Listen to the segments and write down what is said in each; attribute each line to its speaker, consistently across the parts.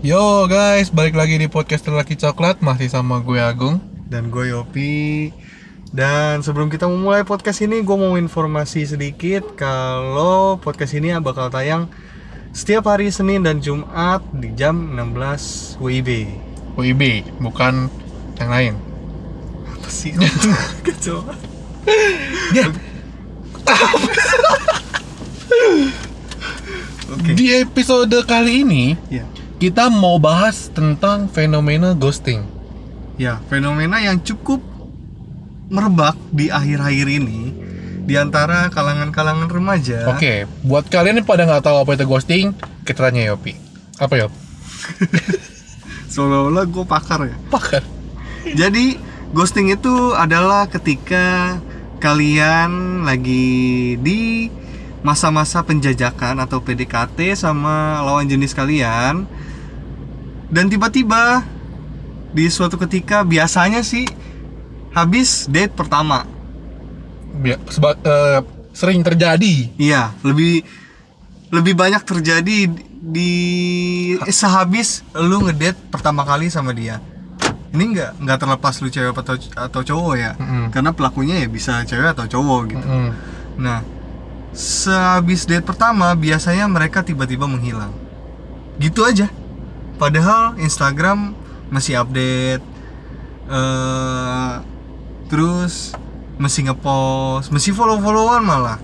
Speaker 1: Yo guys, balik lagi di podcast Lelaki Coklat Masih sama gue Agung
Speaker 2: dan gue Yopi. Dan sebelum kita memulai podcast ini, gue mau informasi sedikit kalau podcast ini bakal tayang setiap hari Senin dan Jumat di jam 16 WIB.
Speaker 1: WIB, bukan yang lain
Speaker 2: Apa sih? Kacau.
Speaker 1: Ya, di episode kali ini
Speaker 2: Ya.
Speaker 1: Kita mau bahas tentang fenomena ghosting
Speaker 2: Ya, fenomena yang cukup merebak di akhir-akhir ini di antara kalangan-kalangan remaja.
Speaker 1: Oke, buat kalian yang pada nggak tahu apa itu ghosting Kita tanya Yopi Apa Yop?
Speaker 2: Seolah-olah gue pakar ya.
Speaker 1: Pakar
Speaker 2: Jadi ghosting itu adalah ketika kalian lagi di masa-masa penjajakan atau PDKT sama lawan jenis kalian dan tiba-tiba di suatu ketika biasanya sih habis date pertama.
Speaker 1: Bia- seba- eh, Sering terjadi
Speaker 2: Iya, lebih lebih banyak terjadi di sehabis lu ngedate pertama kali sama dia. Ini nggak nggak terlepas lu cewek atau atau cowok ya,
Speaker 1: Mm-mm.
Speaker 2: karena pelakunya ya bisa cewek atau cowok gitu.
Speaker 1: Mm-mm.
Speaker 2: Nah, sehabis date pertama biasanya mereka tiba-tiba menghilang. Gitu aja. Padahal Instagram masih update, eh terus masih ngepost, masih follow-followan malah.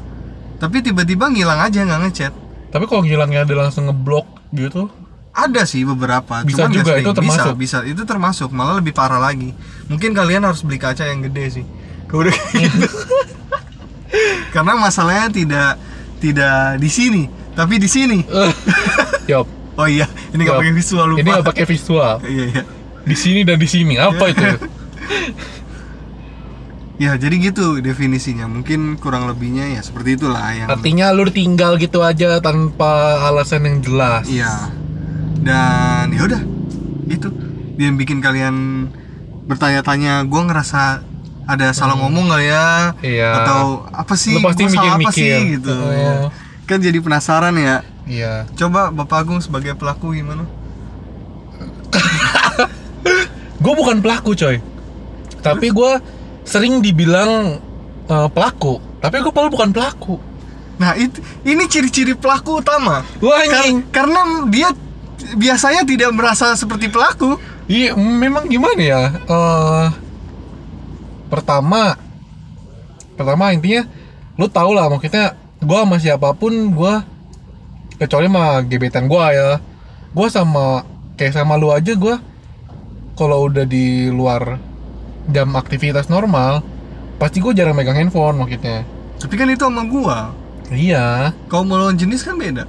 Speaker 2: Tapi tiba-tiba ngilang aja nggak ngechat.
Speaker 1: Tapi kalau ngilangnya ada langsung ngeblok gitu
Speaker 2: Ada sih beberapa,
Speaker 1: Bisa
Speaker 2: cuman
Speaker 1: juga, itu termasuk.
Speaker 2: Bisa, bisa, itu termasuk. Malah lebih parah lagi. Mungkin kalian harus beli kaca yang gede sih. Udah gitu. Karena masalahnya tidak tidak di sini, tapi di sini.
Speaker 1: Eh, Yop,
Speaker 2: Oh iya, ini nggak
Speaker 1: Yop.
Speaker 2: pakai visual lupa.
Speaker 1: ini nggak pakai visual
Speaker 2: Iya iya.
Speaker 1: di sini dan di sini apa itu
Speaker 2: Ya jadi gitu definisinya. Mungkin kurang lebihnya ya seperti itulah yang.
Speaker 1: artinya lu tinggal gitu aja tanpa alasan yang jelas
Speaker 2: Iya. Dan ya udah, itu dia yang bikin kalian bertanya-tanya. Gue ngerasa ada salah ngomong nggak ya?
Speaker 1: Iya.
Speaker 2: Atau apa sih?
Speaker 1: Lu pasti
Speaker 2: salah apa
Speaker 1: mikir-mikir.
Speaker 2: sih gitu?
Speaker 1: Oh.
Speaker 2: ya. Kan jadi penasaran ya.
Speaker 1: Iya
Speaker 2: Coba Bapak Agung sebagai pelaku gimana?
Speaker 1: gue bukan pelaku coy tapi gue sering dibilang eh, pelaku tapi gue padahal bukan pelaku
Speaker 2: Nah itu ini ciri-ciri pelaku utama.
Speaker 1: Wah,
Speaker 2: Kar- karena dia biasanya tidak merasa seperti pelaku.
Speaker 1: iya memang gimana ya eh pertama pertama intinya lu tau lah maksudnya gue sama siapa pun gue kecuali sama gebetan gue ya gue sama kayak sama lu aja gue kalau udah di luar jam aktivitas normal pasti gue jarang megang handphone maksudnya
Speaker 2: Tapi kan itu sama gua.
Speaker 1: iya
Speaker 2: Kalau mau lawan jenis kan beda.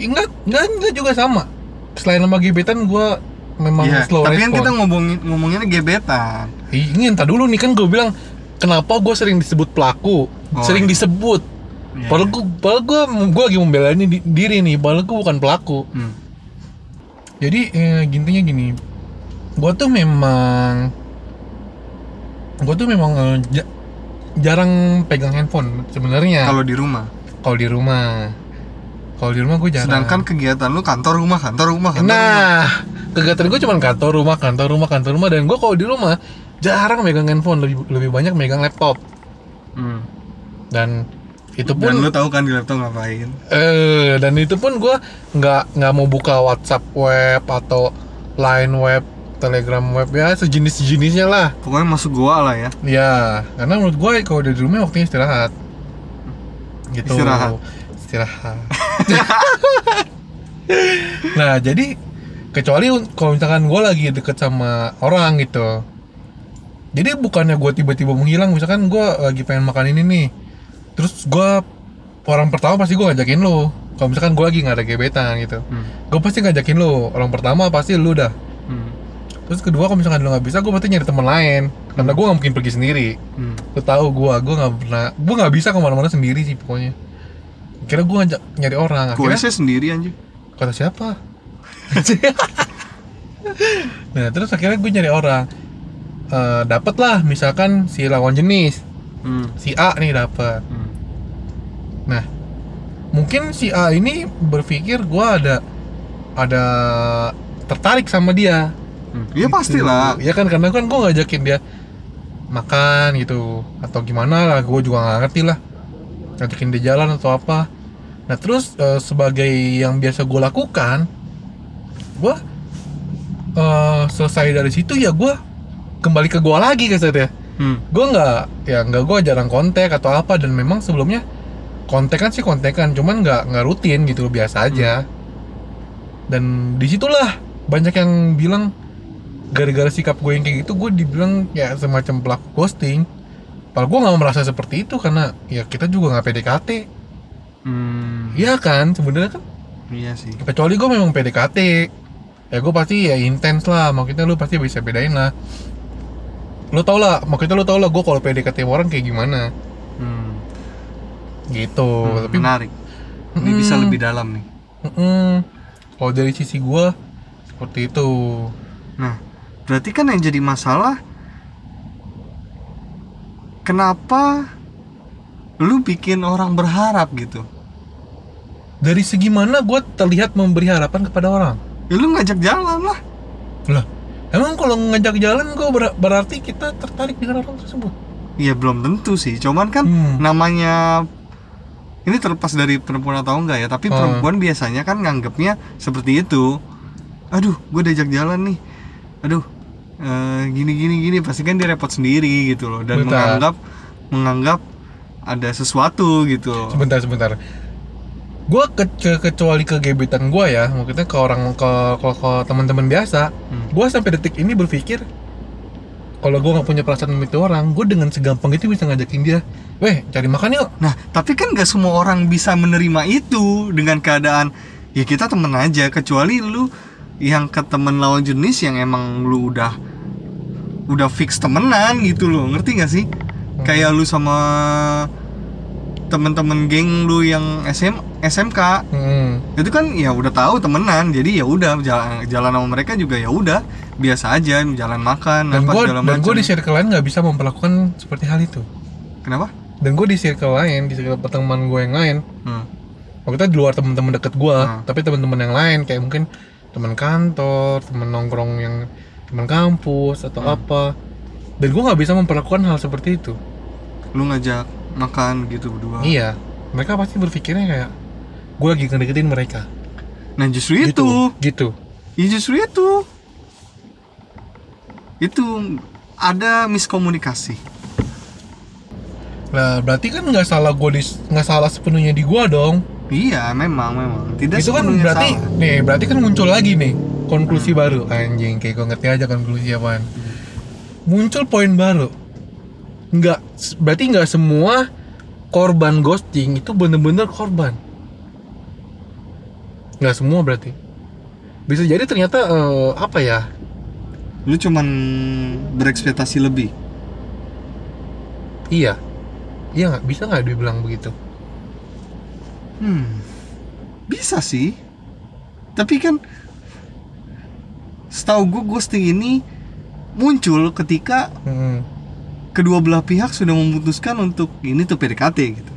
Speaker 1: enggak enggak enggak juga sama selain sama gebetan gue memang
Speaker 2: Iya,
Speaker 1: slow
Speaker 2: tapi kan
Speaker 1: respon
Speaker 2: kita ngomongin ngomonginnya gebetan.
Speaker 1: Ih, Ini dulu nih kan gue bilang kenapa gue sering disebut pelaku,
Speaker 2: Oh,
Speaker 1: sering
Speaker 2: iya.
Speaker 1: disebut.
Speaker 2: Iya,
Speaker 1: Padahal gue, padahal gue, gue lagi membela ini di- diri nih, padahal gue bukan pelaku.
Speaker 2: Hmm.
Speaker 1: Jadi eh, gintinya gini, gue tuh memang, gue tuh memang eh, ja- jarang pegang handphone sebenarnya.
Speaker 2: Kalau di rumah.
Speaker 1: Kalau di rumah, kalau di rumah gue jarang.
Speaker 2: Sedangkan kegiatan lu kantor rumah, kantor rumah, kantor rumah.
Speaker 1: Nah, kegiatan gue cuma kantor rumah, kantor rumah, kantor rumah, dan gue kalau di rumah jarang megang handphone, lebih lebih banyak megang laptop.
Speaker 2: Hmm.
Speaker 1: Dan itu
Speaker 2: Dan
Speaker 1: pun
Speaker 2: lu tahu kan di laptop ngapain?
Speaker 1: eh dan itu pun gue nggak nggak mau buka WhatsApp web atau Line web, Telegram web ya sejenis sejenisnya lah.
Speaker 2: Pokoknya masuk gua lah ya.
Speaker 1: Ya, karena menurut gue kalau udah di rumah waktunya istirahat. Gitu.
Speaker 2: Istirahat.
Speaker 1: Istirahat. nah, jadi kecuali kalau misalkan gue lagi deket sama orang gitu. Jadi bukannya gue tiba-tiba menghilang, misalkan gue lagi pengen makan ini nih. Terus gue orang pertama pasti gue ngajakin lo. Kalau misalkan gue lagi nggak ada gebetan gitu,
Speaker 2: Hmm.
Speaker 1: gue pasti ngajakin lo. Orang pertama pasti lu dah.
Speaker 2: Hmm.
Speaker 1: Terus kedua kalau misalkan lu nggak bisa, gue pasti nyari teman lain. Karena gue nggak mungkin pergi sendiri.
Speaker 2: Hmm.
Speaker 1: Lu tahu gue, gue nggak pernah, gue nggak bisa ke mana-mana sendiri sih pokoknya. Kira gue ngajak nyari orang.
Speaker 2: Gue
Speaker 1: Akhirnya
Speaker 2: sih sendiri anjir.
Speaker 1: kata siapa? nah terus akhirnya gue nyari orang. Eh dapet lah misalkan si lawan jenis,
Speaker 2: Hmm.
Speaker 1: si A nih dapet.
Speaker 2: Hmm.
Speaker 1: Nah mungkin si A ini berpikir gue ada ada ter- tertarik sama dia.
Speaker 2: Iya pastilah.
Speaker 1: ya kan karena kan gue ngajakin dia makan gitu atau gimana lah gue juga nggak ngerti lah. Ngajakin dia jalan atau apa. Nah terus eh, sebagai yang biasa gue lakukan gue eh, selesai dari situ ya gue kembali ke gue lagi katanya
Speaker 2: Hmm.
Speaker 1: gue nggak ya nggak gue jarang kontak atau apa dan memang sebelumnya kontekan sih kontekan cuman nggak nggak rutin gitu biasa aja. Dan di situlah banyak yang bilang gara-gara sikap gue yang kayak gitu gue dibilang ya semacam pelaku ghosting Padahal gue nggak merasa seperti itu karena ya kita juga nggak PDKT
Speaker 2: Hmm.
Speaker 1: Iya kan sebenarnya kan?
Speaker 2: Iya sih.
Speaker 1: kecuali gue memang PDKT ya gue pasti ya intens lah maksudnya lu pasti bisa bedain lah. Lu tau lah maksudnya lu tau lah gue kalau PDKT sama orang kayak gimana.
Speaker 2: Hmm.
Speaker 1: Gitu
Speaker 2: Hmm,
Speaker 1: tapi
Speaker 2: menarik. Ini
Speaker 1: Mm.
Speaker 2: bisa lebih dalam nih.
Speaker 1: mm, kalau dari sisi gue seperti itu
Speaker 2: Nah, berarti kan yang jadi masalah kenapa lu bikin orang berharap gitu?
Speaker 1: dari segi mana gue terlihat memberi harapan kepada orang
Speaker 2: Ya lu ngajak jalan lah.
Speaker 1: lah emang kalau ngajak jalan gue berarti kita tertarik dengan orang tersebut
Speaker 2: Iya belum tentu sih, cuman kan
Speaker 1: Hmm.
Speaker 2: namanya ini terlepas dari perempuan atau enggak ya, tapi
Speaker 1: Hmm.
Speaker 2: perempuan biasanya kan nganggapnya seperti itu. Aduh, gue diajak jalan nih. Aduh, eh, gini gini gini pasti kan dia repot sendiri gitu loh dan
Speaker 1: Bentar.
Speaker 2: menganggap menganggap ada sesuatu gitu. loh.
Speaker 1: sebentar sebentar gue ke, ke- kecuali ke gebetan gue ya maksudnya ke orang ke ke, ke teman-teman biasa
Speaker 2: Hmm.
Speaker 1: gue sampai detik ini berpikir kalau gue nggak punya perasaan sama itu orang gue dengan segampang itu bisa ngajakin dia weh cari makan yuk.
Speaker 2: Nah, tapi kan gak semua orang bisa menerima itu dengan keadaan ya kita temen aja. Kecuali lu yang ke temen lawan jenis yang emang lu udah udah fix temenan gitu loh. Ngerti gak sih? Kayak lu sama temen-temen geng lu yang SM SMK
Speaker 1: Hmm.
Speaker 2: itu kan ya udah tahu temenan jadi ya udah jalan jalan sama mereka juga ya udah biasa aja jalan makan
Speaker 1: dan gue dan gue di circle lain nggak bisa memperlakukan seperti hal itu.
Speaker 2: Kenapa?
Speaker 1: Dan gue di circle lain di circle teman gue yang lain.
Speaker 2: Hmm.
Speaker 1: maksudnya di luar teman-teman deket gue
Speaker 2: Hmm.
Speaker 1: tapi teman-teman yang lain kayak mungkin teman kantor teman nongkrong yang teman kampus atau
Speaker 2: Hmm.
Speaker 1: apa. Dan gue nggak bisa memperlakukan hal seperti itu.
Speaker 2: Lu ngajak makan gitu berdua.
Speaker 1: Iya. Mereka pasti berpikirnya kayak gue lagi ngedeketin mereka.
Speaker 2: Nah justru itu.
Speaker 1: Gitu gitu.
Speaker 2: Ya justru itu. Itu ada miskomunikasi.
Speaker 1: Nah berarti kan nggak salah gue nggak salah sepenuhnya di gue dong.
Speaker 2: Iya memang memang. Tidak
Speaker 1: itu kan berarti
Speaker 2: salah.
Speaker 1: nih berarti kan muncul lagi nih konklusi baru. Anjing kayak gue ngerti aja konklusi apaan. Muncul poin baru. Nggak berarti nggak semua korban ghosting itu bener-bener korban nggak semua berarti. Bisa jadi ternyata eh, apa ya?
Speaker 2: Lu cuman berekspektasi lebih.
Speaker 1: Iya. Iya nggak? Bisa nggak dibilang begitu?
Speaker 2: Hmm. Bisa sih. Tapi kan Setahu gue ghosting ini Muncul ketika
Speaker 1: Hmm.
Speaker 2: Kedua belah pihak sudah memutuskan untuk Ini tuh PDKT gitu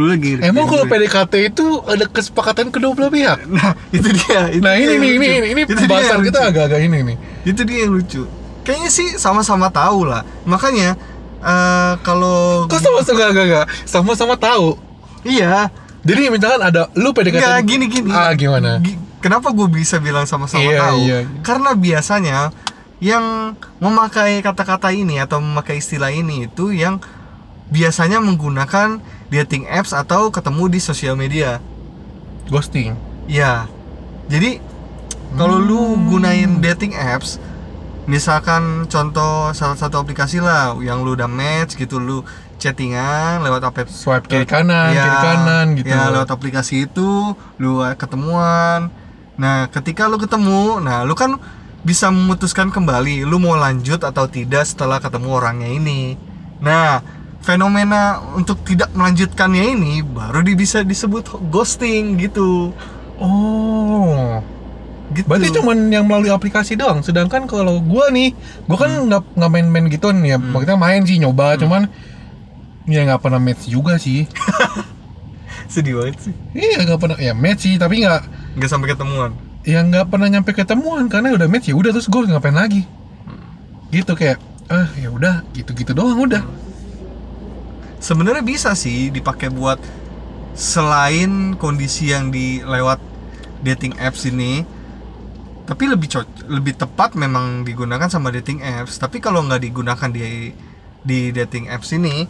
Speaker 2: Lu lagi
Speaker 1: emang kalau PDKT itu ada kesepakatan kedua belah pihak?
Speaker 2: Nah itu dia itu
Speaker 1: nah
Speaker 2: dia
Speaker 1: ini ini ini ini
Speaker 2: Itu dia
Speaker 1: pembahasan kita agak-agak ini nih.
Speaker 2: Itu dia yang lucu. Kayaknya sih sama-sama tahu lah. Makanya eh, kalau
Speaker 1: Kok sama-sama gak, gak, gak? Sama-sama tahu.
Speaker 2: iya.
Speaker 1: Jadi misalkan ada lu PDKT
Speaker 2: Enggak, gini gini
Speaker 1: Ah, gimana?
Speaker 2: Gi- kenapa gue bisa bilang sama-sama
Speaker 1: Iya,
Speaker 2: tahu?
Speaker 1: iya.
Speaker 2: karena biasanya yang memakai kata-kata ini atau memakai istilah ini itu yang biasanya menggunakan dating apps atau ketemu di sosial media
Speaker 1: Ghosting.
Speaker 2: Ya, jadi kalau lu
Speaker 1: Hmm.
Speaker 2: gunain dating apps, misalkan contoh salah satu aplikasi lah yang lu udah match gitu, lu chattingan lewat apa?
Speaker 1: Swipe kiri kanan, kiri kanan gitu.
Speaker 2: Ya, lewat aplikasi itu lu ketemuan. Nah, ketika lu ketemu, nah lu kan bisa memutuskan kembali lu mau lanjut atau tidak setelah ketemu orangnya ini. Nah, fenomena untuk tidak melanjutkannya ini baru bisa disebut ghosting gitu.
Speaker 1: Oh.
Speaker 2: Gitu.
Speaker 1: Berarti cuman yang melalui aplikasi doang. Sedangkan kalau gua nih, gua kan nggak nggak main-main gituan ya.
Speaker 2: Hmm.
Speaker 1: Maksudnya main sih nyoba, cuman ya nggak pernah match juga sih.
Speaker 2: sedih banget sih.
Speaker 1: iya nggak pernah ya match sih, tapi nggak
Speaker 2: Nggak sampai ketemuan.
Speaker 1: yang nggak pernah nyampe ketemuan karena udah match ya udah terus gue ngapain lagi gitu kayak ah ya udah gitu gitu doang udah
Speaker 2: sebenarnya bisa sih dipakai buat selain kondisi yang di lewat dating apps ini tapi lebih cocok lebih tepat memang digunakan sama dating apps. Tapi kalau nggak digunakan di di dating apps ini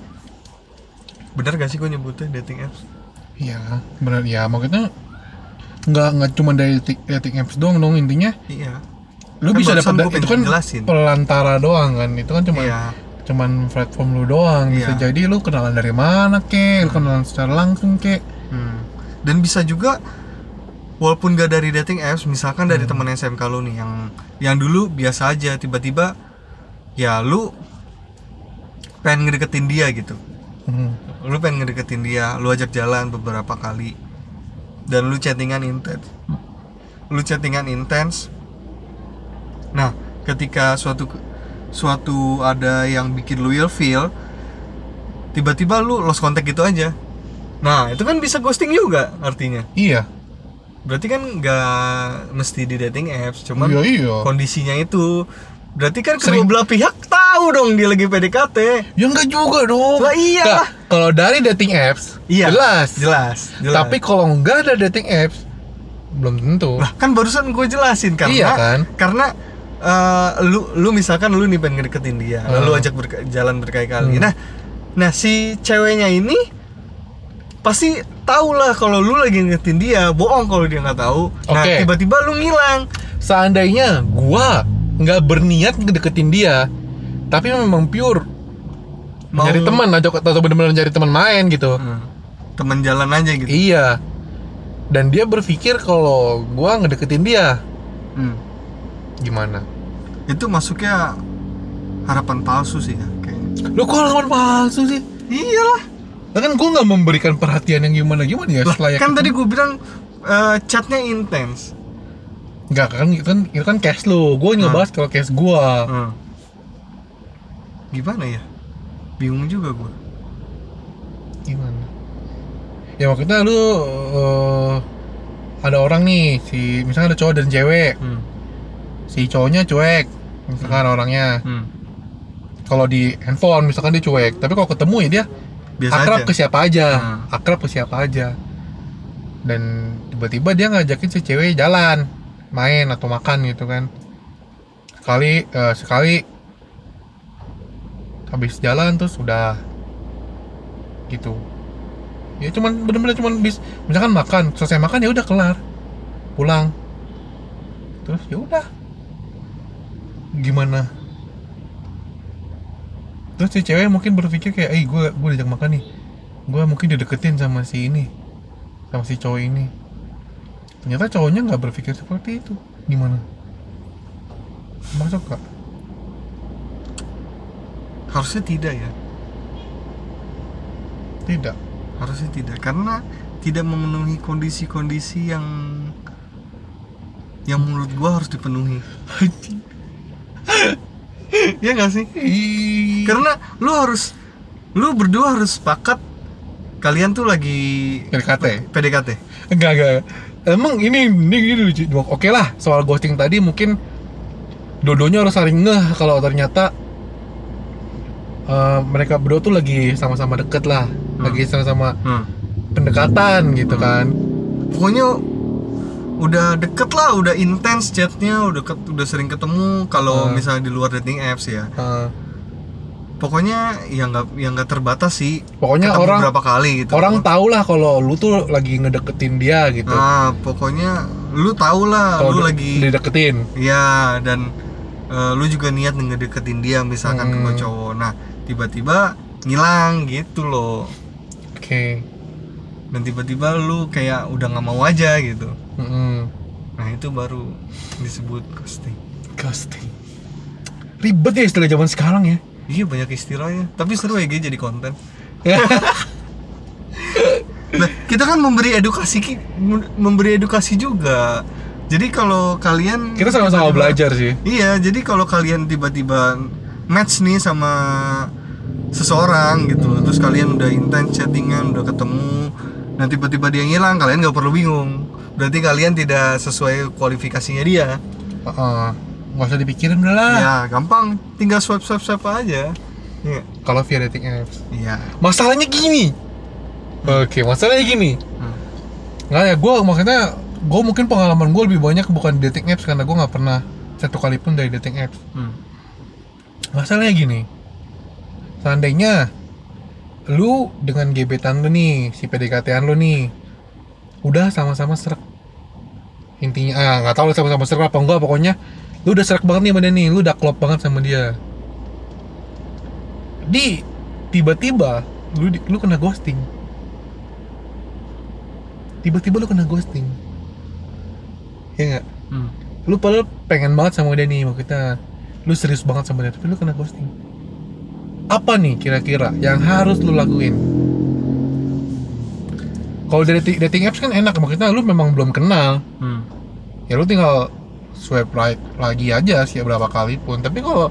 Speaker 2: bener gak sih gue nyebutnya dating apps?
Speaker 1: Iya, benar. Ya maksudnya nggak nggak cuma dari dating, dating apps doang dong intinya.
Speaker 2: Iya.
Speaker 1: Lu
Speaker 2: Kan
Speaker 1: bisa dapat itu kan
Speaker 2: jelasin.
Speaker 1: pelantara doang kan? Itu kan cuma
Speaker 2: iya
Speaker 1: cuman platform lu doang bisa
Speaker 2: Iya.
Speaker 1: jadi lu kenalan dari mana kek lu kenalan secara langsung kek
Speaker 2: Hmm. Dan bisa juga walaupun gak dari dating apps, misalkan dari
Speaker 1: Hmm.
Speaker 2: teman SMK lu nih yang yang dulu biasa aja tiba-tiba ya lu pengen ngedeketin dia gitu.
Speaker 1: Hmm.
Speaker 2: Lu pengen ngedeketin dia, lu ajak jalan beberapa kali dan lu chattingan intens. Lu chattingan intens. Nah, ketika suatu suatu ada yang bikin lu feel tiba-tiba lu lost contact gitu aja. Nah, itu kan bisa ghosting juga artinya.
Speaker 1: iya
Speaker 2: Berarti kan nggak mesti di dating apps, cuman
Speaker 1: iya iya
Speaker 2: kondisinya itu. Berarti kan kedua belah pihak tahu dong dia lagi PDKT.
Speaker 1: ya enggak juga dong
Speaker 2: Lah iya lah.
Speaker 1: kalau dari dating apps
Speaker 2: Iya.
Speaker 1: jelas
Speaker 2: Jelas, jelas.
Speaker 1: tapi kalau nggak ada dating apps belum tentu
Speaker 2: lah kan barusan gue jelasin karena
Speaker 1: Iya kan?
Speaker 2: karena eh, lu lu misalkan lu nih pengen ngedeketin dia,
Speaker 1: Hmm.
Speaker 2: lalu ajak berka- jalan berkali-kali.
Speaker 1: Hmm.
Speaker 2: Nah, nah si ceweknya ini pasti tahu lah kalau lu lagi ngedeketin dia, bohong kalau dia nggak tahu. Nah,
Speaker 1: Oke.
Speaker 2: tiba-tiba lu ngilang.
Speaker 1: seandainya gua nggak berniat ngedeketin dia tapi memang pure
Speaker 2: Mau-
Speaker 1: nyari teman atau atau benar-benar nyari teman main gitu
Speaker 2: Hmm. Temen jalan aja gitu.
Speaker 1: iya dan dia berpikir kalau gua ngedeketin dia
Speaker 2: Hmm.
Speaker 1: Gimana
Speaker 2: Itu masuknya harapan palsu sih ya kayaknya.
Speaker 1: lu kok harapan palsu sih
Speaker 2: Iyalah.
Speaker 1: Lah kan gua nggak memberikan perhatian yang gimana gimana ya
Speaker 2: Lah, kan tadi gue bilang eh, chatnya intens.
Speaker 1: nggak kan itu kan itu kan case lu gua
Speaker 2: Hmm.
Speaker 1: ngebahas kalau case gua
Speaker 2: Hmm. Gimana ya? Bingung juga gue.
Speaker 1: gimana ya maksudnya lu eh, ada orang nih si misalnya ada cowok dan cewek
Speaker 2: Hmm.
Speaker 1: Si cowoknya cuek misalkan orangnya.
Speaker 2: Hmm.
Speaker 1: kalau di handphone misalkan dia cuek. Tapi kalau ketemu ya dia
Speaker 2: Biasa
Speaker 1: akrab
Speaker 2: aja.
Speaker 1: ke siapa aja.
Speaker 2: Hmm.
Speaker 1: akrab ke siapa aja. Dan tiba-tiba dia ngajakin si cewek jalan main atau makan gitu kan. Sekali eh, sekali habis jalan terus udah gitu. Ya cuman bener-bener cuman bis misalkan makan selesai makan ya udah kelar pulang. Terus ya udah gimana? Terus si cewek mungkin berpikir kayak eh gue gue diajak makan nih. Gue mungkin dideketin sama si ini sama si cowok ini. Ternyata cowoknya nggak berpikir seperti itu. Gimana? Masuk gak
Speaker 2: Harusnya tidak ya.
Speaker 1: tidak.
Speaker 2: Harusnya tidak. Karena tidak memenuhi kondisi-kondisi yang yang menurut gua harus dipenuhi. Ya nggak sih?
Speaker 1: Ih.
Speaker 2: Karena lu harus lu berdua harus sepakat kalian tuh lagi
Speaker 1: PDKT
Speaker 2: PDKT.
Speaker 1: enggak enggak emang ini ini, ini lucu oke lah soal ghosting tadi mungkin dodonya harus saling ngeh kalau ternyata eh, mereka berdua tuh lagi sama-sama deket lah lagi sama-sama
Speaker 2: Hmm.
Speaker 1: pendekatan gitu kan
Speaker 2: Pokoknya udah deket lah, udah intens chatnya, udah ket- udah sering ketemu. Kalau
Speaker 1: Hmm.
Speaker 2: misalnya di luar dating apps ya,
Speaker 1: Eh,
Speaker 2: pokoknya yang nggak yang nggak terbatas sih.
Speaker 1: pokoknya
Speaker 2: Ketemu
Speaker 1: orang
Speaker 2: berapa kali gitu.
Speaker 1: orang tau lah kalau lu tuh lagi ngedeketin dia gitu
Speaker 2: Nah, pokoknya lu tau lah,
Speaker 1: kalau
Speaker 2: lu lagi
Speaker 1: dideketin
Speaker 2: ya dan eh, lu juga niat ngedeketin dia misalkan
Speaker 1: Hmm.
Speaker 2: ke cowok. Nah, tiba-tiba ngilang gitu loh.
Speaker 1: oke
Speaker 2: Dan tiba-tiba lu kayak udah nggak mau aja gitu.
Speaker 1: Mm-mm.
Speaker 2: Nah, itu baru disebut ghosting.
Speaker 1: ghosting ribet ya istilah zaman sekarang ya
Speaker 2: Iya banyak istilahnya, tapi seru ya jadi konten. Nah, kita kan memberi edukasi memberi edukasi juga. Jadi kalau kalian
Speaker 1: kita sama-sama belajar sih
Speaker 2: Iya, jadi kalau kalian tiba-tiba match nih sama seseorang gitu, terus kalian udah intens chattingan, udah ketemu, dan tiba-tiba dia ngilang, kalian nggak perlu bingung. Berarti kalian tidak sesuai kualifikasinya dia?
Speaker 1: Heeh. nggak usah dipikirin udah lah.
Speaker 2: Ya gampang. Tinggal swipe swipe swipe aja. Iya.
Speaker 1: Kalau via dating apps.
Speaker 2: Iya.
Speaker 1: Masalahnya gini. Oke masalahnya gini.
Speaker 2: Hmm.
Speaker 1: nggak ya gue maksudnya gue mungkin pengalaman gue lebih banyak bukan dating apps karena gue nggak pernah satu kali pun dari dating apps.
Speaker 2: Hmm.
Speaker 1: masalahnya gini. Seandainya lu dengan gebetan lu nih si PDKT-an lu nih udah sama-sama serak intinya ah nggak tahu lu sama-sama serak apa enggak pokoknya. Lu udah serak banget nih sama dia nih lu udah klop banget sama dia. Di tiba-tiba lu lu kena ghosting. Tiba-tiba lu kena ghosting. Ya nggak?
Speaker 2: Hmm.
Speaker 1: lu padahal pengen banget sama dia nih kita lu serius banget sama dia tapi lu kena ghosting. Apa nih kira-kira yang harus lu lakuin kalau dari dating, dating apps kan enak maksudnya lu memang belum kenal.
Speaker 2: Hmm.
Speaker 1: ya lu tinggal swipe right lagi aja sih berapa kali pun. Tapi kalau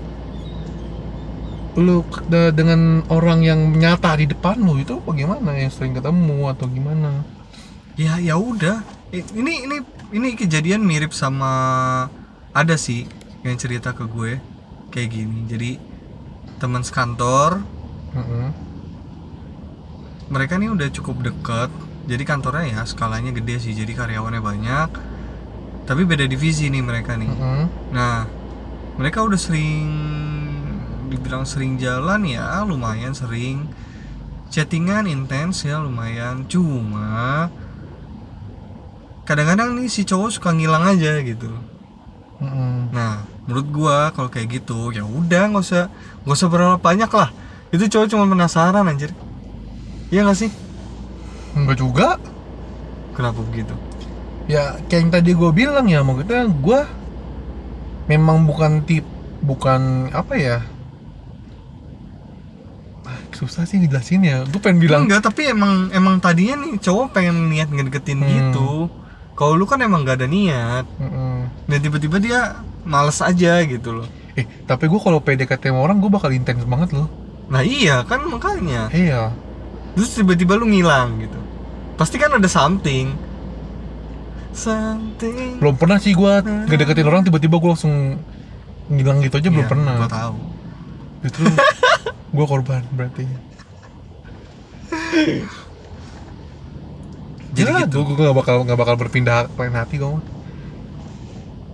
Speaker 1: lu dengan orang yang nyata di depan lu itu bagaimana yang sering ketemu atau gimana?
Speaker 2: Ya ya udah. Ini ini ini kejadian mirip sama ada sih yang cerita ke gue kayak gini. Jadi teman sekantor
Speaker 1: Mm-mm.
Speaker 2: mereka nih udah cukup deket jadi kantornya ya skalanya gede sih jadi karyawannya banyak. Tapi beda divisi nih mereka nih.
Speaker 1: Mm-mm.
Speaker 2: nah mereka udah sering dibilang sering jalan ya lumayan sering. Chattingan intens ya lumayan. Cuma kadang-kadang nih si cowok suka ngilang aja gitu.
Speaker 1: Mm-mm.
Speaker 2: nah menurut gua kalau kayak gitu ya udah nggak usah nggak usah berharap banyak lah. Itu cowok cuma penasaran anjir. Iya gak sih
Speaker 1: enggak juga.
Speaker 2: Kenapa begitu?
Speaker 1: Ya kayak yang tadi gue bilang ya maksudnya gue memang bukan tip bukan apa ya? Ah, susah sih ngejelasin ya. Gue pengen bilang
Speaker 2: enggak tapi emang emang tadinya nih cowok pengen niat ngedeketin
Speaker 1: Hmm.
Speaker 2: gitu. Kalau lu kan emang gak ada niat.
Speaker 1: Mm-mm.
Speaker 2: dan tiba-tiba dia males aja gitu loh.
Speaker 1: Eh tapi gue kalau PDKT sama orang gue bakal intens banget loh.
Speaker 2: Nah iya kan makanya.
Speaker 1: Iya
Speaker 2: terus tiba-tiba lu ngilang gitu pasti kan ada something something
Speaker 1: belum pernah sih gue ngedeketin orang tiba-tiba gue langsung ngilang gitu aja belum
Speaker 2: Iya,
Speaker 1: pernah
Speaker 2: gua tahu
Speaker 1: justru gue korban berarti
Speaker 2: Jadi
Speaker 1: ya,
Speaker 2: gitu.
Speaker 1: gue gak bakal nggak bakal berpindah lain hati mah.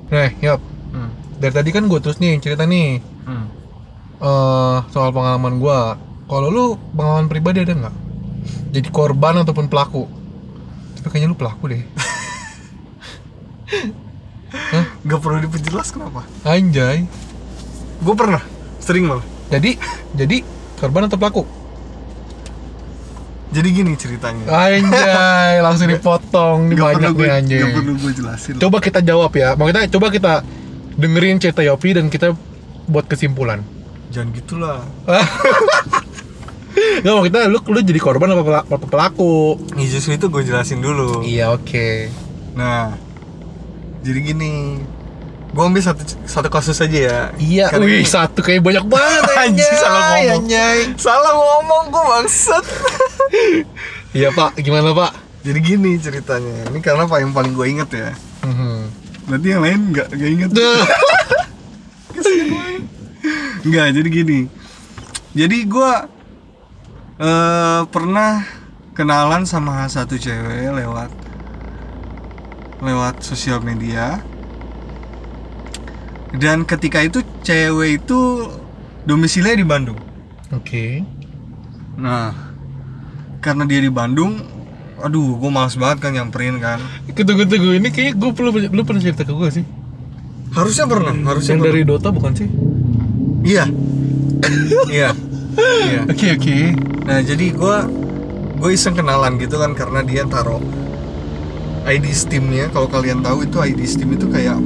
Speaker 1: Nah, yap.
Speaker 2: hmm.
Speaker 1: Dari tadi kan gue terus nih cerita nih
Speaker 2: Hmm.
Speaker 1: eh soal pengalaman gua. Kalau lu pengalaman pribadi ada nggak? Jadi korban ataupun pelaku? Tapi kayaknya lu pelaku deh.
Speaker 2: Gak perlu diperjelas kenapa
Speaker 1: Anjay.
Speaker 2: gue pernah sering malah
Speaker 1: Jadi jadi korban atau pelaku?
Speaker 2: jadi gini ceritanya
Speaker 1: Anjay, langsung dipotong
Speaker 2: Gak
Speaker 1: banyak nih anjay.
Speaker 2: gak perlu gue jelasin
Speaker 1: Coba kita jawab ya. Mau kita coba kita dengerin cerita Yopi dan kita buat kesimpulan.
Speaker 2: jangan gitulah
Speaker 1: Gak mau kita lu lu jadi korban apa apa pelaku?
Speaker 2: ya, justru itu gue jelasin dulu
Speaker 1: Iya, oke.
Speaker 2: nah jadi gini gue ambil satu satu kasus aja ya
Speaker 1: Iya,
Speaker 2: Karena
Speaker 1: wih
Speaker 2: ini-
Speaker 1: satu kayak banyak banget
Speaker 2: Anjing, salah ngomong.
Speaker 1: anjay.
Speaker 2: salah ngomong gue bangsat
Speaker 1: Iya pak, gimana pak?
Speaker 2: jadi gini ceritanya ini karena pak yang paling gue inget ya
Speaker 1: Mhm.
Speaker 2: berarti yang lain nggak nggak inget
Speaker 1: Duh.
Speaker 2: nggak jadi gini jadi gue eh pernah kenalan sama satu cewek lewat lewat sosial media dan ketika itu cewek itu domisilinya di Bandung
Speaker 1: Oke.
Speaker 2: nah karena dia di Bandung aduh gue males banget kan nyamperin kan
Speaker 1: Tunggu tunggu ini kayaknya gue perlu lu pernah cerita ke gue sih.
Speaker 2: harusnya pernah harusnya
Speaker 1: Yang
Speaker 2: pernah.
Speaker 1: dari Dota bukan sih?
Speaker 2: iya iya iya
Speaker 1: Oke oke.
Speaker 2: Nah jadi gue gue iseng kenalan gitu kan karena dia taruh ID Steamnya kalau kalian tahu itu ID Steam itu kayak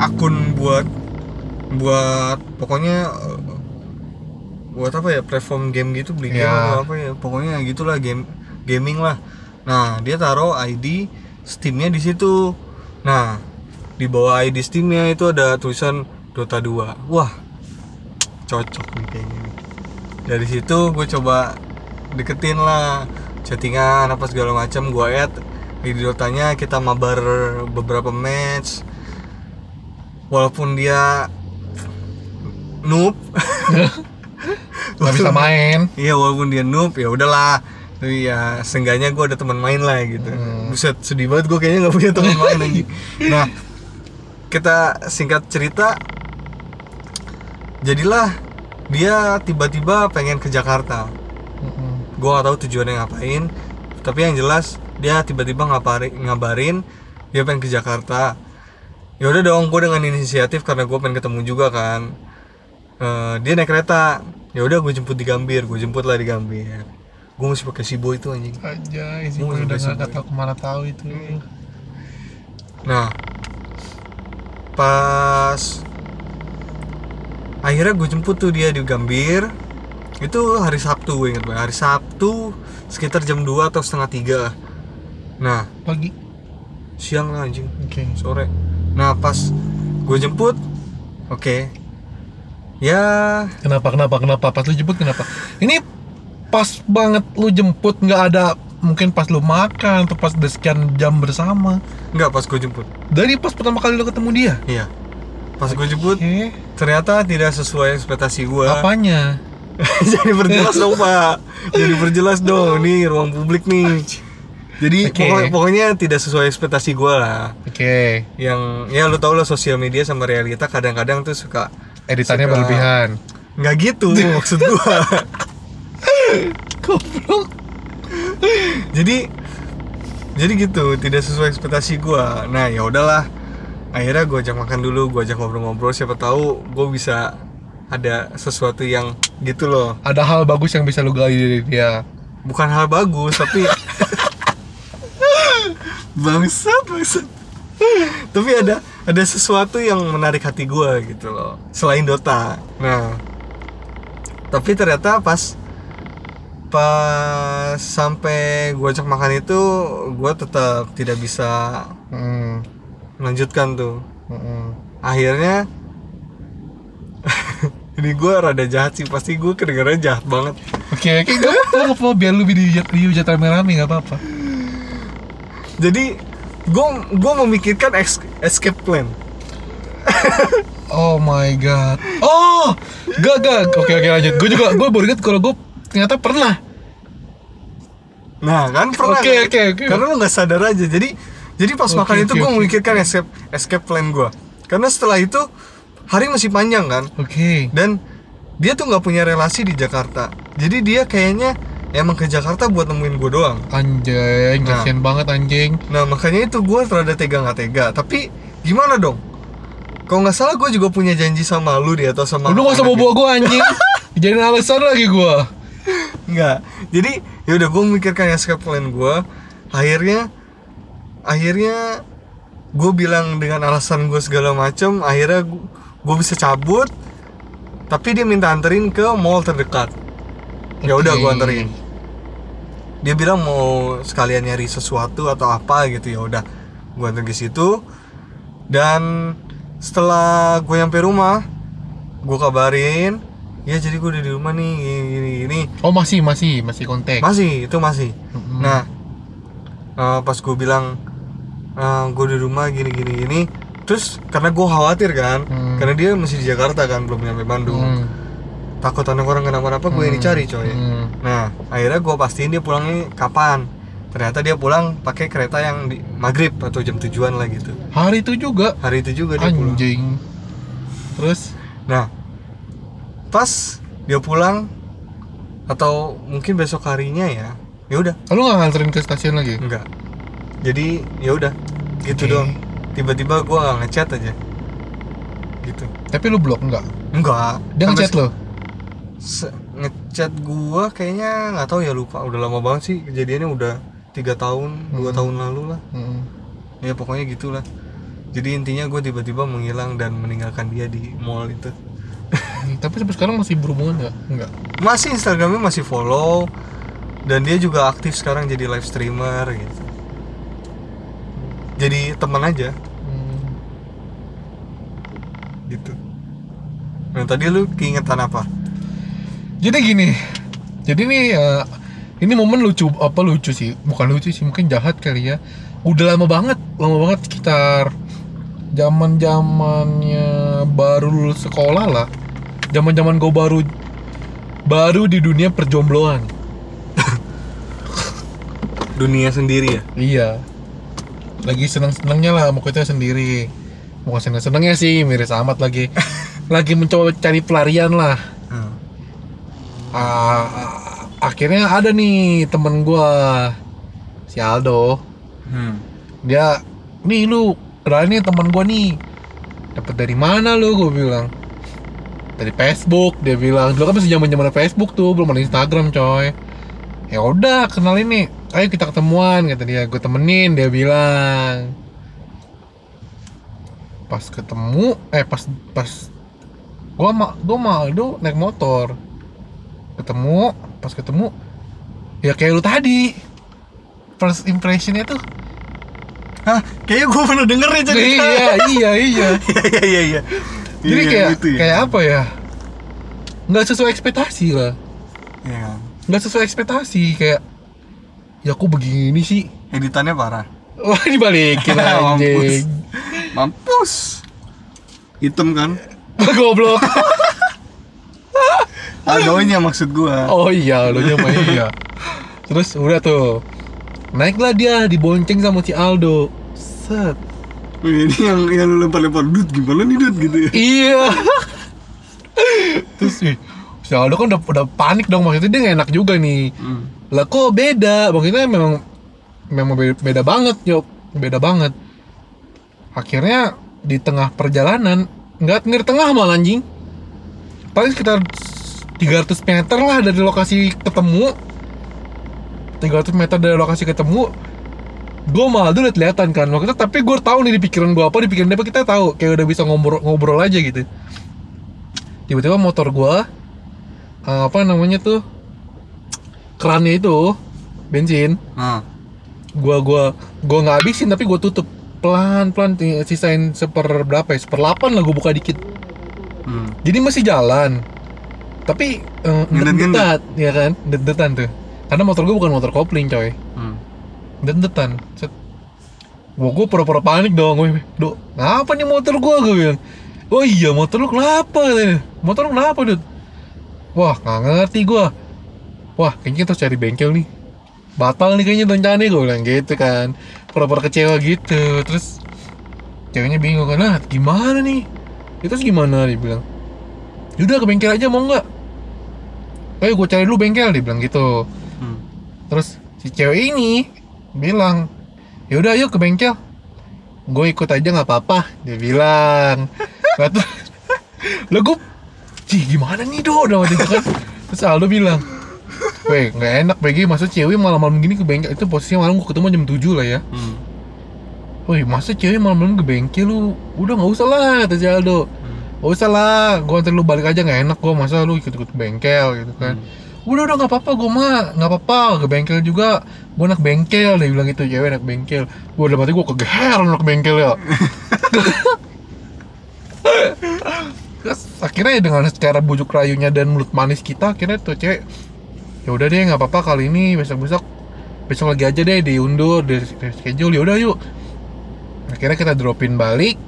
Speaker 2: akun buat buat pokoknya eh, buat apa ya platform game gitu beli game atau apa ya pokoknya gitulah game gaming lah. Nah dia taruh ID Steamnya di situ. Nah di bawah ID Steamnya itu ada tulisan Dota 2 Wah cocok nih kayaknya dari situ gue coba deketin lah chattingan apa segala macam gue add di Dotanya kita mabar beberapa match. Walaupun dia noob.
Speaker 1: Nggak bisa main.
Speaker 2: Iya walaupun dia noob ya udahlah. Tapi ya seenggaknya gue ada teman main lah gitu.
Speaker 1: Hmm.
Speaker 2: buset sedih banget gue kayaknya nggak punya teman main lagi. Nah kita singkat cerita. Jadilah dia tiba-tiba pengen ke Jakarta.
Speaker 1: Mm-mm.
Speaker 2: gue gak tahu tujuannya ngapain tapi yang jelas dia tiba-tiba ngabarin ngabarin dia pengen ke Jakarta. Ya udah dong gue dengan inisiatif karena gue pengen ketemu juga kan Eh, dia naik kereta. Ya udah gue jemput di Gambir gue jemput lah di Gambir. Gue masih pakai Sibo itu anjing.
Speaker 1: Aja
Speaker 2: Oh,
Speaker 1: gue udah nggak tahu ke mana tahu itu.
Speaker 2: Nah, pas akhirnya gue jemput tuh dia di Gambir. Itu hari Sabtu gue inget banget. Hari Sabtu sekitar jam 2 atau setengah tiga. Nah,
Speaker 1: pagi
Speaker 2: siang lah anjing,
Speaker 1: oke
Speaker 2: sore. Nah, pas gue jemput, oke. Ya,
Speaker 1: kenapa kenapa kenapa pas lu jemput kenapa ini pas banget lu jemput nggak ada mungkin pas lu makan atau pas udah sekian jam bersama
Speaker 2: nggak pas gue jemput.
Speaker 1: dari pas pertama kali lu ketemu dia
Speaker 2: Iya. Pas gue jemput,
Speaker 1: oke.
Speaker 2: ternyata tidak sesuai ekspektasi gue.
Speaker 1: apanya?
Speaker 2: Jadi perjelas dong pak. Jadi perjelas dong Ini ruang publik nih. Jadi
Speaker 1: Oke.
Speaker 2: pokoknya, pokoknya tidak sesuai ekspektasi gue lah.
Speaker 1: Oke.
Speaker 2: Yang ya lu tau lah sosial media sama realita kadang-kadang tuh suka
Speaker 1: editannya
Speaker 2: Suka-
Speaker 1: berlebihan.
Speaker 2: Nggak gitu maksud gue
Speaker 1: goblok.
Speaker 2: Jadi jadi gitu tidak sesuai ekspektasi gue Nah ya udahlah Akhirnya gue ajak makan dulu Gue ajak ngobrol-ngobrol Siapa tahu gue bisa ada sesuatu yang gitu loh.
Speaker 1: Ada hal bagus yang bisa lu gali dari dia
Speaker 2: bukan hal bagus tapi bangsat bangsat. Tapi ada ada sesuatu yang menarik hati gue gitu loh selain Dota. Nah tapi ternyata pas pas sampai gue ajak makan itu gue tetap tidak bisa
Speaker 1: Hmm,
Speaker 2: melanjutkan tuh
Speaker 1: hmm.
Speaker 2: akhirnya ini gue rada jahat sih pasti gue kedengarannya jahat banget
Speaker 1: oke oke gak gak apa-apa biar lu dihujat dihujat rame-rame gak apa-apa
Speaker 2: jadi gue gue memikirkan ex- escape plan
Speaker 1: Oh my god. Oh, gak gak. Oke oke lanjut. Gue juga gue baru ingat kalau gue ternyata pernah.
Speaker 2: Nah kan pernah
Speaker 1: Oke,
Speaker 2: kan?
Speaker 1: oke, oke.
Speaker 2: Karena lu nggak sadar aja Jadi jadi pas
Speaker 1: Oke,
Speaker 2: makan itu
Speaker 1: oke,
Speaker 2: gue
Speaker 1: oke.
Speaker 2: memikirkan escape, escape plan gue Karena setelah itu hari masih panjang kan
Speaker 1: Oke.
Speaker 2: Dan dia tuh nggak punya relasi di Jakarta Jadi dia kayaknya emang ke Jakarta buat nemuin gue doang
Speaker 1: Anjing,
Speaker 2: Nah.
Speaker 1: kasian banget anjing.
Speaker 2: Nah makanya itu gue rada tega nggak tega Tapi gimana dong? Kalau nggak salah gue juga punya janji sama lu dia atau sama
Speaker 1: Lu gak usah bawa gue anjing. Jadiin alasan lagi gue.
Speaker 2: Enggak. Jadi ya udah gue memikirkan escape plan gue. Akhirnya akhirnya gue bilang dengan alasan gue segala macem akhirnya gue bisa cabut tapi dia minta anterin ke mall terdekat ya udah gue anterin dia bilang mau sekalian nyari sesuatu atau apa gitu ya udah gue anterin ke situ dan setelah gue nyampe rumah gue kabarin ya jadi gue udah di rumah nih gini gini, gini.
Speaker 1: Oh masih masih masih kontak.
Speaker 2: masih itu masih
Speaker 1: Mm-mm.
Speaker 2: nah eh, pas gue bilang gue di rumah gini gini gini terus karena gue khawatir kan
Speaker 1: Hmm.
Speaker 2: karena dia masih di Jakarta kan belum nyampe Bandung
Speaker 1: Hmm.
Speaker 2: takut anak orang kenapa-napa gue yang
Speaker 1: Hmm.
Speaker 2: dicari coy
Speaker 1: Hmm.
Speaker 2: nah akhirnya gue pastiin dia pulangnya kapan ternyata dia pulang pakai kereta yang di maghrib atau jam tujuan lah gitu
Speaker 1: Hari itu juga
Speaker 2: hari itu juga dia pulang
Speaker 1: anjing. Terus
Speaker 2: nah pas dia pulang atau mungkin besok harinya ya ya udah
Speaker 1: lu gak nganterin ke stasiun lagi?
Speaker 2: enggak jadi ya udah gitu
Speaker 1: Oke.
Speaker 2: dong tiba-tiba gue nggak ngechat aja gitu
Speaker 1: Tapi lu blok enggak?
Speaker 2: enggak
Speaker 1: Dia ngechat lo?
Speaker 2: ngechat gua kayaknya nggak tahu ya lupa udah lama banget sih kejadiannya udah tiga tahun dua
Speaker 1: Hmm.
Speaker 2: tahun lalu lah
Speaker 1: Hmm.
Speaker 2: ya pokoknya gitulah jadi intinya gue tiba-tiba menghilang dan meninggalkan dia di mall itu
Speaker 1: Tapi sampai sekarang masih berhubungan nggak? Enggak.
Speaker 2: masih instagramnya masih follow dan dia juga aktif sekarang jadi live streamer gitu jadi teman aja.
Speaker 1: Hmm.
Speaker 2: gitu. Nah tadi lu keingetan apa?
Speaker 1: Jadi gini, jadi nih eh, ini momen lucu apa lucu sih? Bukan lucu sih, mungkin jahat kali ya. udah lama banget lama banget sekitar zaman zamannya baru lulus sekolah lah. Zaman zaman gue baru baru di dunia perjombloan.
Speaker 2: Dunia sendiri ya?
Speaker 1: Iya lagi seneng senengnya lah mau kita sendiri. Bukan seneng senengnya sih miris amat lagi. Lagi mencoba cari pelarian lah.
Speaker 2: Hmm.
Speaker 1: Ah, akhirnya ada nih temen gua si Aldo.
Speaker 2: Hmm.
Speaker 1: dia nih lu kenal nih teman gua nih. Dapat dari mana lu? Gue bilang. Dari Facebook dia bilang. Dulu kan masih zaman zaman Facebook tuh belum ada Instagram coy. Ya udah kenal ini ayo kita ketemuan kata dia gue temenin dia bilang pas ketemu eh pas pas gua ma gua sama Aldo naik motor ketemu pas ketemu ya kayak lu tadi first impressionnya tuh
Speaker 2: Hah, kayaknya gue pernah denger nih cerita.
Speaker 1: iya iya iya
Speaker 2: Iya iya iya.
Speaker 1: jadi
Speaker 2: Iya,
Speaker 1: kayak
Speaker 2: gitu ya.
Speaker 1: kayak apa ya nggak sesuai ekspektasi lah
Speaker 2: Iya.
Speaker 1: nggak sesuai ekspektasi kayak ya aku begini sih
Speaker 2: Editannya parah.
Speaker 1: wah dibalikin
Speaker 2: Mampus.
Speaker 1: anjing
Speaker 2: Mampus. Hitam kan?
Speaker 1: goblok
Speaker 2: Aldonya maksud gua.
Speaker 1: oh iya lo mah iya terus udah tuh naiklah dia dibonceng sama si Aldo set
Speaker 2: Ini yang yang lempar-lempar dut gimana nih dut gitu ya.
Speaker 1: iya terus ih, si Aldo kan udah, udah panik dong maksudnya dia gak enak juga nih
Speaker 2: Hmm.
Speaker 1: Lah kok beda? Maksudnya memang memang beda, banget yuk beda banget. Akhirnya di tengah perjalanan nggak di tengah malah anjing. Paling sekitar 300 meter lah dari lokasi ketemu. 300 meter dari lokasi ketemu. Gue malah dulu kelihatan kan. Maksudnya tapi gue tahu nih di pikiran gue apa di pikiran dia apa kita tahu. Kayak udah bisa ngobrol ngobrol aja gitu. Tiba-tiba motor gue eh, apa namanya tuh kerannya itu bensin.
Speaker 2: Nah.
Speaker 1: gua gua gua nggak habisin tapi gua tutup. Pelan pelan sisain seper berapa ya? Seper delapan lah gua buka dikit.
Speaker 2: Hmm.
Speaker 1: jadi masih jalan. Tapi uh,
Speaker 2: Ngendet-ngendet.
Speaker 1: ya kan? Detan tuh. Karena motor gua bukan motor kopling coy.
Speaker 2: Hmm.
Speaker 1: detan set. Wah, gue pura-pura panik dong, gue, Dok, ngapa nih motor gua? Gue bilang. Oh iya, motor lu kenapa? Motor lu kenapa, Dut? Wah, nggak ngerti gua Wah, kayaknya kita harus cari bengkel nih Batal nih kayaknya rencananya, gue bilang gitu kan Pura-pura kecewa gitu Terus, ceweknya bingung kan, nah gimana nih? Itu terus gimana? Dia bilang Yaudah ke bengkel aja mau nggak? Ayo gue cari dulu bengkel, dia bilang gitu
Speaker 2: Hmm.
Speaker 1: Terus si cewek ini bilang, yaudah yuk ke bengkel. Gue ikut aja nggak apa-apa, dia bilang. Lah gue, cih gimana nih do, udah waktu itu kan. Terus Aldo bilang, Weh, nggak enak BG, masa cewek malam-malam gini ke bengkel? Itu posisinya malam gue ketemu jam 7 lah ya.
Speaker 2: Hmm.
Speaker 1: Wih, masa cewek malam-malam ke bengkel lu? Udah nggak usah lah, kata si Aldo. Gak usah lah, gue anterin lu balik aja nggak enak gue Masa lu ikut-ikut ke bengkel gitu kan. Udah udah nggak apa-apa gue mah nggak apa-apa. Ke bengkel juga gue anak bengkel. Dia bilang gitu cewek anak bengkel. Gue udah mati gue kegeher anak bengkel ya. Terus akhirnya ya dengan secara bujuk rayunya dan mulut manis kita akhirnya tuh cewek ya udah deh nggak apa-apa kali ini besok besok besok lagi aja deh diundur di schedule ya udah yuk. Akhirnya kita dropin balik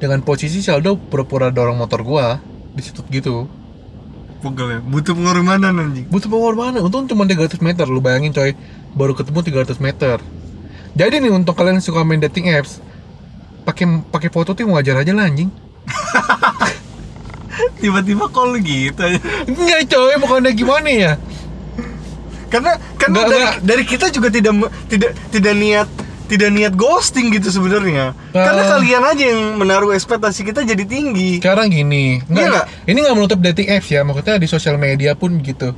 Speaker 1: dengan posisi Saldo pura-pura dorong motor gua di situ gitu.
Speaker 2: Pegel ya. Butuh pengorbanan anjing.
Speaker 1: butuh pengorbanan untung cuma 300 meter lu bayangin coy. Baru ketemu 300 meter. Jadi nih untuk kalian yang suka main dating apps pakai pakai foto tuh wajar aja lah anjing.
Speaker 2: Tiba-tiba call gitu aja.
Speaker 1: enggak coy bukannya gimana ya
Speaker 2: Karena karena
Speaker 1: Nggak,
Speaker 2: dari,
Speaker 1: nggak.
Speaker 2: dari kita juga tidak tidak tidak niat tidak niat ghosting gitu sebenarnya. Karena
Speaker 1: Ah.
Speaker 2: kalian aja yang menaruh ekspektasi kita jadi tinggi.
Speaker 1: sekarang gini
Speaker 2: Iya
Speaker 1: enggak,
Speaker 2: nggak?
Speaker 1: ini nggak menutup dating apps ya maksudnya di sosial media pun gitu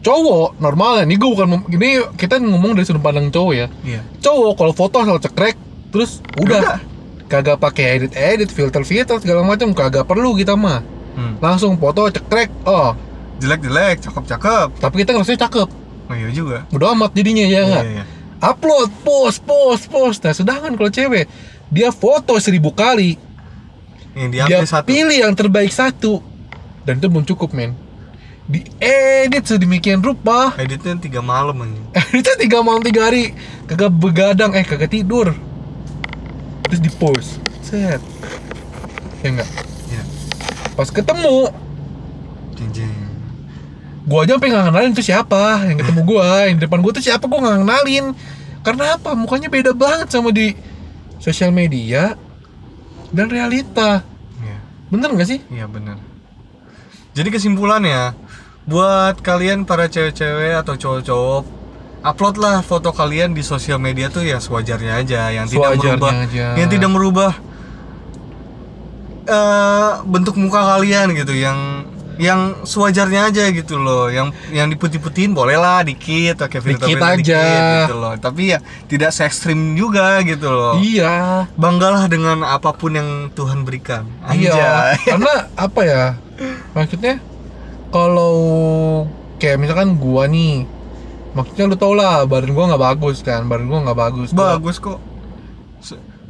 Speaker 1: cowok normalnya ini gue bukan ini kita ngomong dari sudut pandang cowok ya
Speaker 2: Iya.
Speaker 1: cowok kalau foto asal cekrek terus udah
Speaker 2: Udah.
Speaker 1: kagak pakai edit edit filter filter segala macam kagak perlu kita mah
Speaker 2: Hmm.
Speaker 1: langsung foto cekrek oh
Speaker 2: Jelek-jelek, cakep-cakep.
Speaker 1: tapi kita ngerasanya cakep.
Speaker 2: Oh iya juga.
Speaker 1: udah amat jadinya ya
Speaker 2: Iya,
Speaker 1: nggak
Speaker 2: iya.
Speaker 1: upload post post post. Nah sedangkan kalau cewek dia foto seribu kali.
Speaker 2: Yang
Speaker 1: dia
Speaker 2: diambil satu.
Speaker 1: pilih yang terbaik satu. Dan itu belum cukup men. Diedit sedemikian rupa.
Speaker 2: Editnya tiga malam anjing.
Speaker 1: Itu tiga malam tiga hari. Kagak begadang eh kagak tidur. Terus di post set. Ya enggak
Speaker 2: ya
Speaker 1: pas ketemu
Speaker 2: jeng jeng
Speaker 1: gua aja sampai nggak kenalin itu siapa yang ketemu gua yang di depan gua tuh siapa gua nggak kenalin karena apa? Mukanya beda banget sama di sosial media dan realita.
Speaker 2: Ya
Speaker 1: bener nggak sih?
Speaker 2: Iya benar. Jadi kesimpulannya, buat kalian para cewek-cewek atau cowok-cowok, uploadlah foto kalian di sosial media tuh ya sewajarnya aja, yang tidak
Speaker 1: Sewajarnya
Speaker 2: merubah,
Speaker 1: aja.
Speaker 2: yang tidak merubah eh, bentuk muka kalian gitu, yang yang sewajarnya aja gitu loh, yang yang diputih-putihin boleh lah dikit, pakai filter
Speaker 1: Dikit aja.
Speaker 2: gitu loh. Tapi ya tidak se ekstrim juga gitu loh.
Speaker 1: iya
Speaker 2: Banggalah dengan apa pun yang Tuhan berikan.
Speaker 1: Iya,
Speaker 2: Anjay.
Speaker 1: karena apa ya? Maksudnya kalau kayak misalkan gua nih, maksudnya lu tau lah badan gua nggak bagus kan, badan gua nggak bagus. Gua-
Speaker 2: Bagus kok.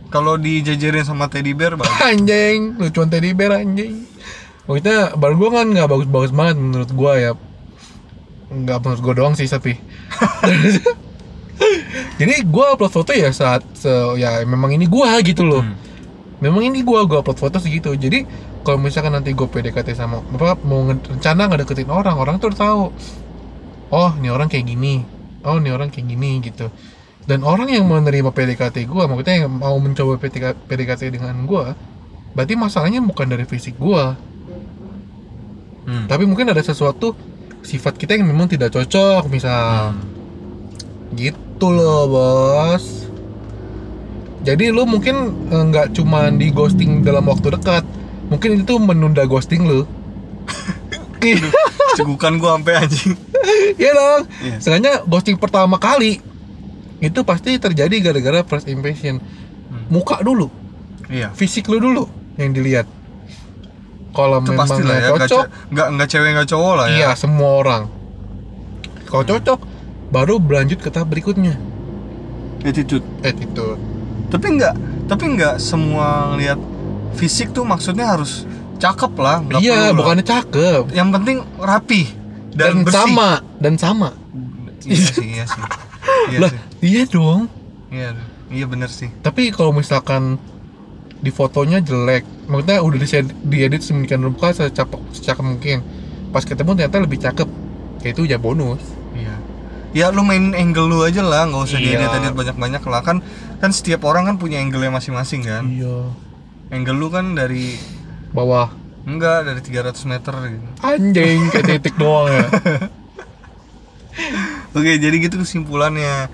Speaker 2: Kalau dijajarin sama teddy bear bagus.
Speaker 1: Anjing, lucuan teddy bear anjing. Maksudnya badan gua kan nggak bagus-bagus banget menurut gua ya. Nggak menurut gua doang sih tapi. Jadi gua upload foto ya saat se ya memang ini gua gitu loh.
Speaker 2: Hmm.
Speaker 1: memang ini gua gua upload foto segitu jadi kalau misalkan nanti gue PDKT sama apa mau rencana ngedeketin orang orang tuh tahu oh ini orang kayak gini oh ini orang kayak gini gitu dan orang yang menerima PDKT gua maksudnya yang mau mencoba PDK PDKT dengan gua berarti masalahnya bukan dari fisik gua
Speaker 2: Hmm.
Speaker 1: tapi mungkin ada sesuatu sifat kita yang memang tidak cocok misal
Speaker 2: Hmm.
Speaker 1: Gitu loh bos Jadi lu mungkin eh, nggak cuma di ghosting dalam waktu dekat Mungkin itu menunda ghosting lu
Speaker 2: Cegukan gua sampai anjing.
Speaker 1: Iya dong
Speaker 2: Iya.
Speaker 1: Sengaja ghosting pertama kali Itu pasti terjadi gara-gara first impression
Speaker 2: Hmm.
Speaker 1: Muka dulu
Speaker 2: Iya.
Speaker 1: Fisik lu dulu yang dilihat Kalau
Speaker 2: Itu
Speaker 1: memang
Speaker 2: pasti lah ya,
Speaker 1: nggak
Speaker 2: nggak
Speaker 1: cocok
Speaker 2: nggak nggak cewek nggak cowok lah ya.
Speaker 1: Iya semua orang Kalau cocok Baru berlanjut ke tahap berikutnya
Speaker 2: Attitude.
Speaker 1: Attitude
Speaker 2: Tapi nggak, tapi nggak semua ngelihat fisik tuh maksudnya harus cakep lah.
Speaker 1: Iya
Speaker 2: perlu lah.
Speaker 1: bukannya cakep
Speaker 2: Yang penting rapi dan,
Speaker 1: dan,
Speaker 2: bersih.
Speaker 1: sama dan sama
Speaker 2: Iya sih, iya sih. Iya
Speaker 1: lah
Speaker 2: sih.
Speaker 1: iya dong
Speaker 2: Iya, iya bener sih.
Speaker 1: tapi kalau misalkan di fotonya jelek maksudnya udah di diedit sedemikian rupa secakep secakep mungkin pas ketemu ternyata lebih cakep ya itu ya bonus
Speaker 2: Iya. Ya lu main angle lu aja lah, nggak usah
Speaker 1: Iya.
Speaker 2: diedit-edit banyak-banyak lah kan. Kan setiap orang kan punya angle-nya masing-masing kan.
Speaker 1: iya
Speaker 2: Angle lu kan dari
Speaker 1: bawah
Speaker 2: enggak dari 300 meter gitu.
Speaker 1: anjing kayak titik doang ya
Speaker 2: Oke, jadi gitu kesimpulannya.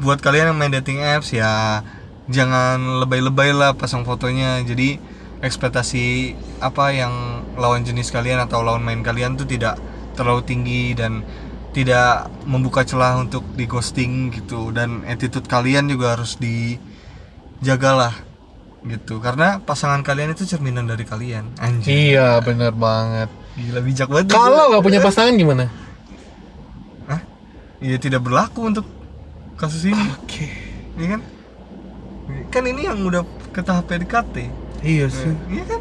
Speaker 2: Buat kalian yang main dating apps ya jangan lebay-lebay lah pasang fotonya. Jadi ekspektasi apa yang lawan jenis kalian atau lawan main kalian tuh tidak terlalu tinggi dan tidak membuka celah untuk di ghosting gitu. Dan attitude kalian juga harus dijagalah gitu. Karena pasangan kalian itu cerminan dari kalian. Anjir
Speaker 1: iya bener banget.
Speaker 2: Gila bijak banget
Speaker 1: kalau nggak punya pasangan gimana?
Speaker 2: Hah? ya tidak berlaku untuk kasus ini.
Speaker 1: Oke.
Speaker 2: Iya kan? Kan ini yang udah ke tahap PDKT.
Speaker 1: iya sih
Speaker 2: Iya kan?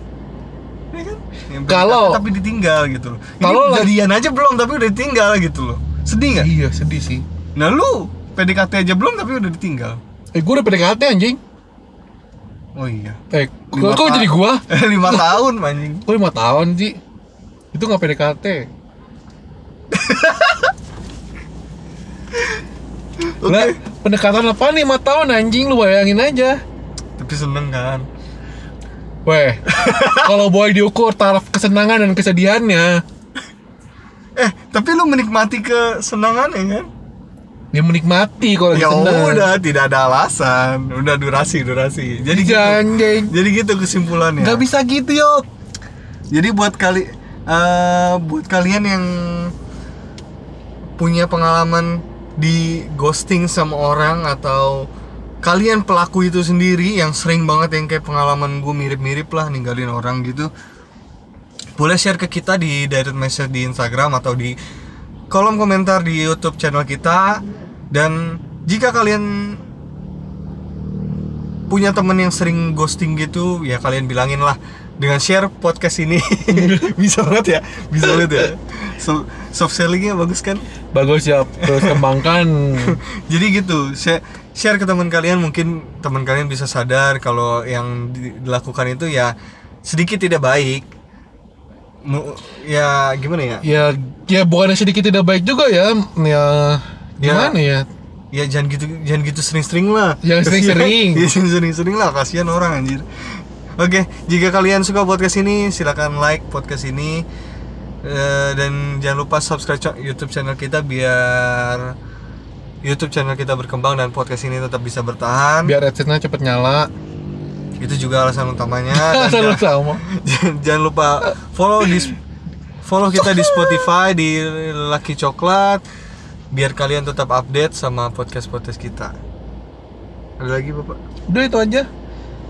Speaker 2: Iya kan? Yang
Speaker 1: Kalau-
Speaker 2: tapi ditinggal gitu loh. Ini
Speaker 1: Kalau
Speaker 2: jadian aja belum tapi udah ditinggal gitu loh. Sedih nggak?
Speaker 1: iya sedih sih
Speaker 2: Nah lu PDKT aja belum tapi udah ditinggal.
Speaker 1: eh gue udah PDKT anjing
Speaker 2: Oh iya.
Speaker 1: eh
Speaker 2: Lima
Speaker 1: kok, jadi gua
Speaker 2: lima tahun anjing.
Speaker 1: Kok lima tahun sih? Itu nggak PDKT.
Speaker 2: Oke.
Speaker 1: Lah, pendekatan apa nih lima tahun anjing lu bayangin aja.
Speaker 2: Tapi seneng kan?
Speaker 1: Weh, kalau boleh diukur taraf kesenangan dan kesedihannya,
Speaker 2: Eh, tapi lu menikmati kesenangannya kan?
Speaker 1: dia menikmati kalau
Speaker 2: Ya
Speaker 1: senang.
Speaker 2: udah, tidak ada alasan. Udah durasi, durasi. Jadi gitu.
Speaker 1: Iya, anjing.
Speaker 2: Jadi gitu kesimpulannya.
Speaker 1: Nggak bisa gitu yuk.
Speaker 2: Jadi buat kali eh, buat kalian yang punya pengalaman di ghosting sama orang atau kalian pelaku itu sendiri yang sering banget yang kayak pengalaman gue mirip-mirip lah ninggalin orang gitu boleh share ke kita di direct message di Instagram atau di kolom komentar di YouTube channel kita. Dan jika kalian punya temen yang sering ghosting gitu ya kalian bilangin lah dengan share podcast ini. Bisa banget ya bisa banget ya. So, soft sellingnya bagus kan?
Speaker 1: Bagus ya terus kembangkan.
Speaker 2: Jadi gitu share, share ke teman kalian mungkin teman kalian bisa sadar kalau yang di- dilakukan itu ya sedikit tidak baik. Ya gimana ya?
Speaker 1: Ya ya bukannya sedikit tidak baik juga ya ya gimana ya?
Speaker 2: Ya jangan gitu jangan gitu sering-sering lah.
Speaker 1: Jangan sering-sering.
Speaker 2: Jangan sering-sering lah kasihan orang anjir oke jika kalian suka podcast ini silakan like podcast ini. Eh, dan jangan lupa subscribe YouTube channel kita biar YouTube channel kita berkembang dan podcast ini tetap bisa bertahan.
Speaker 1: Biar adsense cepet nyala.
Speaker 2: Itu juga alasan utamanya. Jangan,
Speaker 1: sama
Speaker 2: jangan, jangan lupa follow di follow kita di Spotify di Lucky Coklat biar kalian tetap update sama podcast podcast kita. Ada lagi bapak?
Speaker 1: Udah itu aja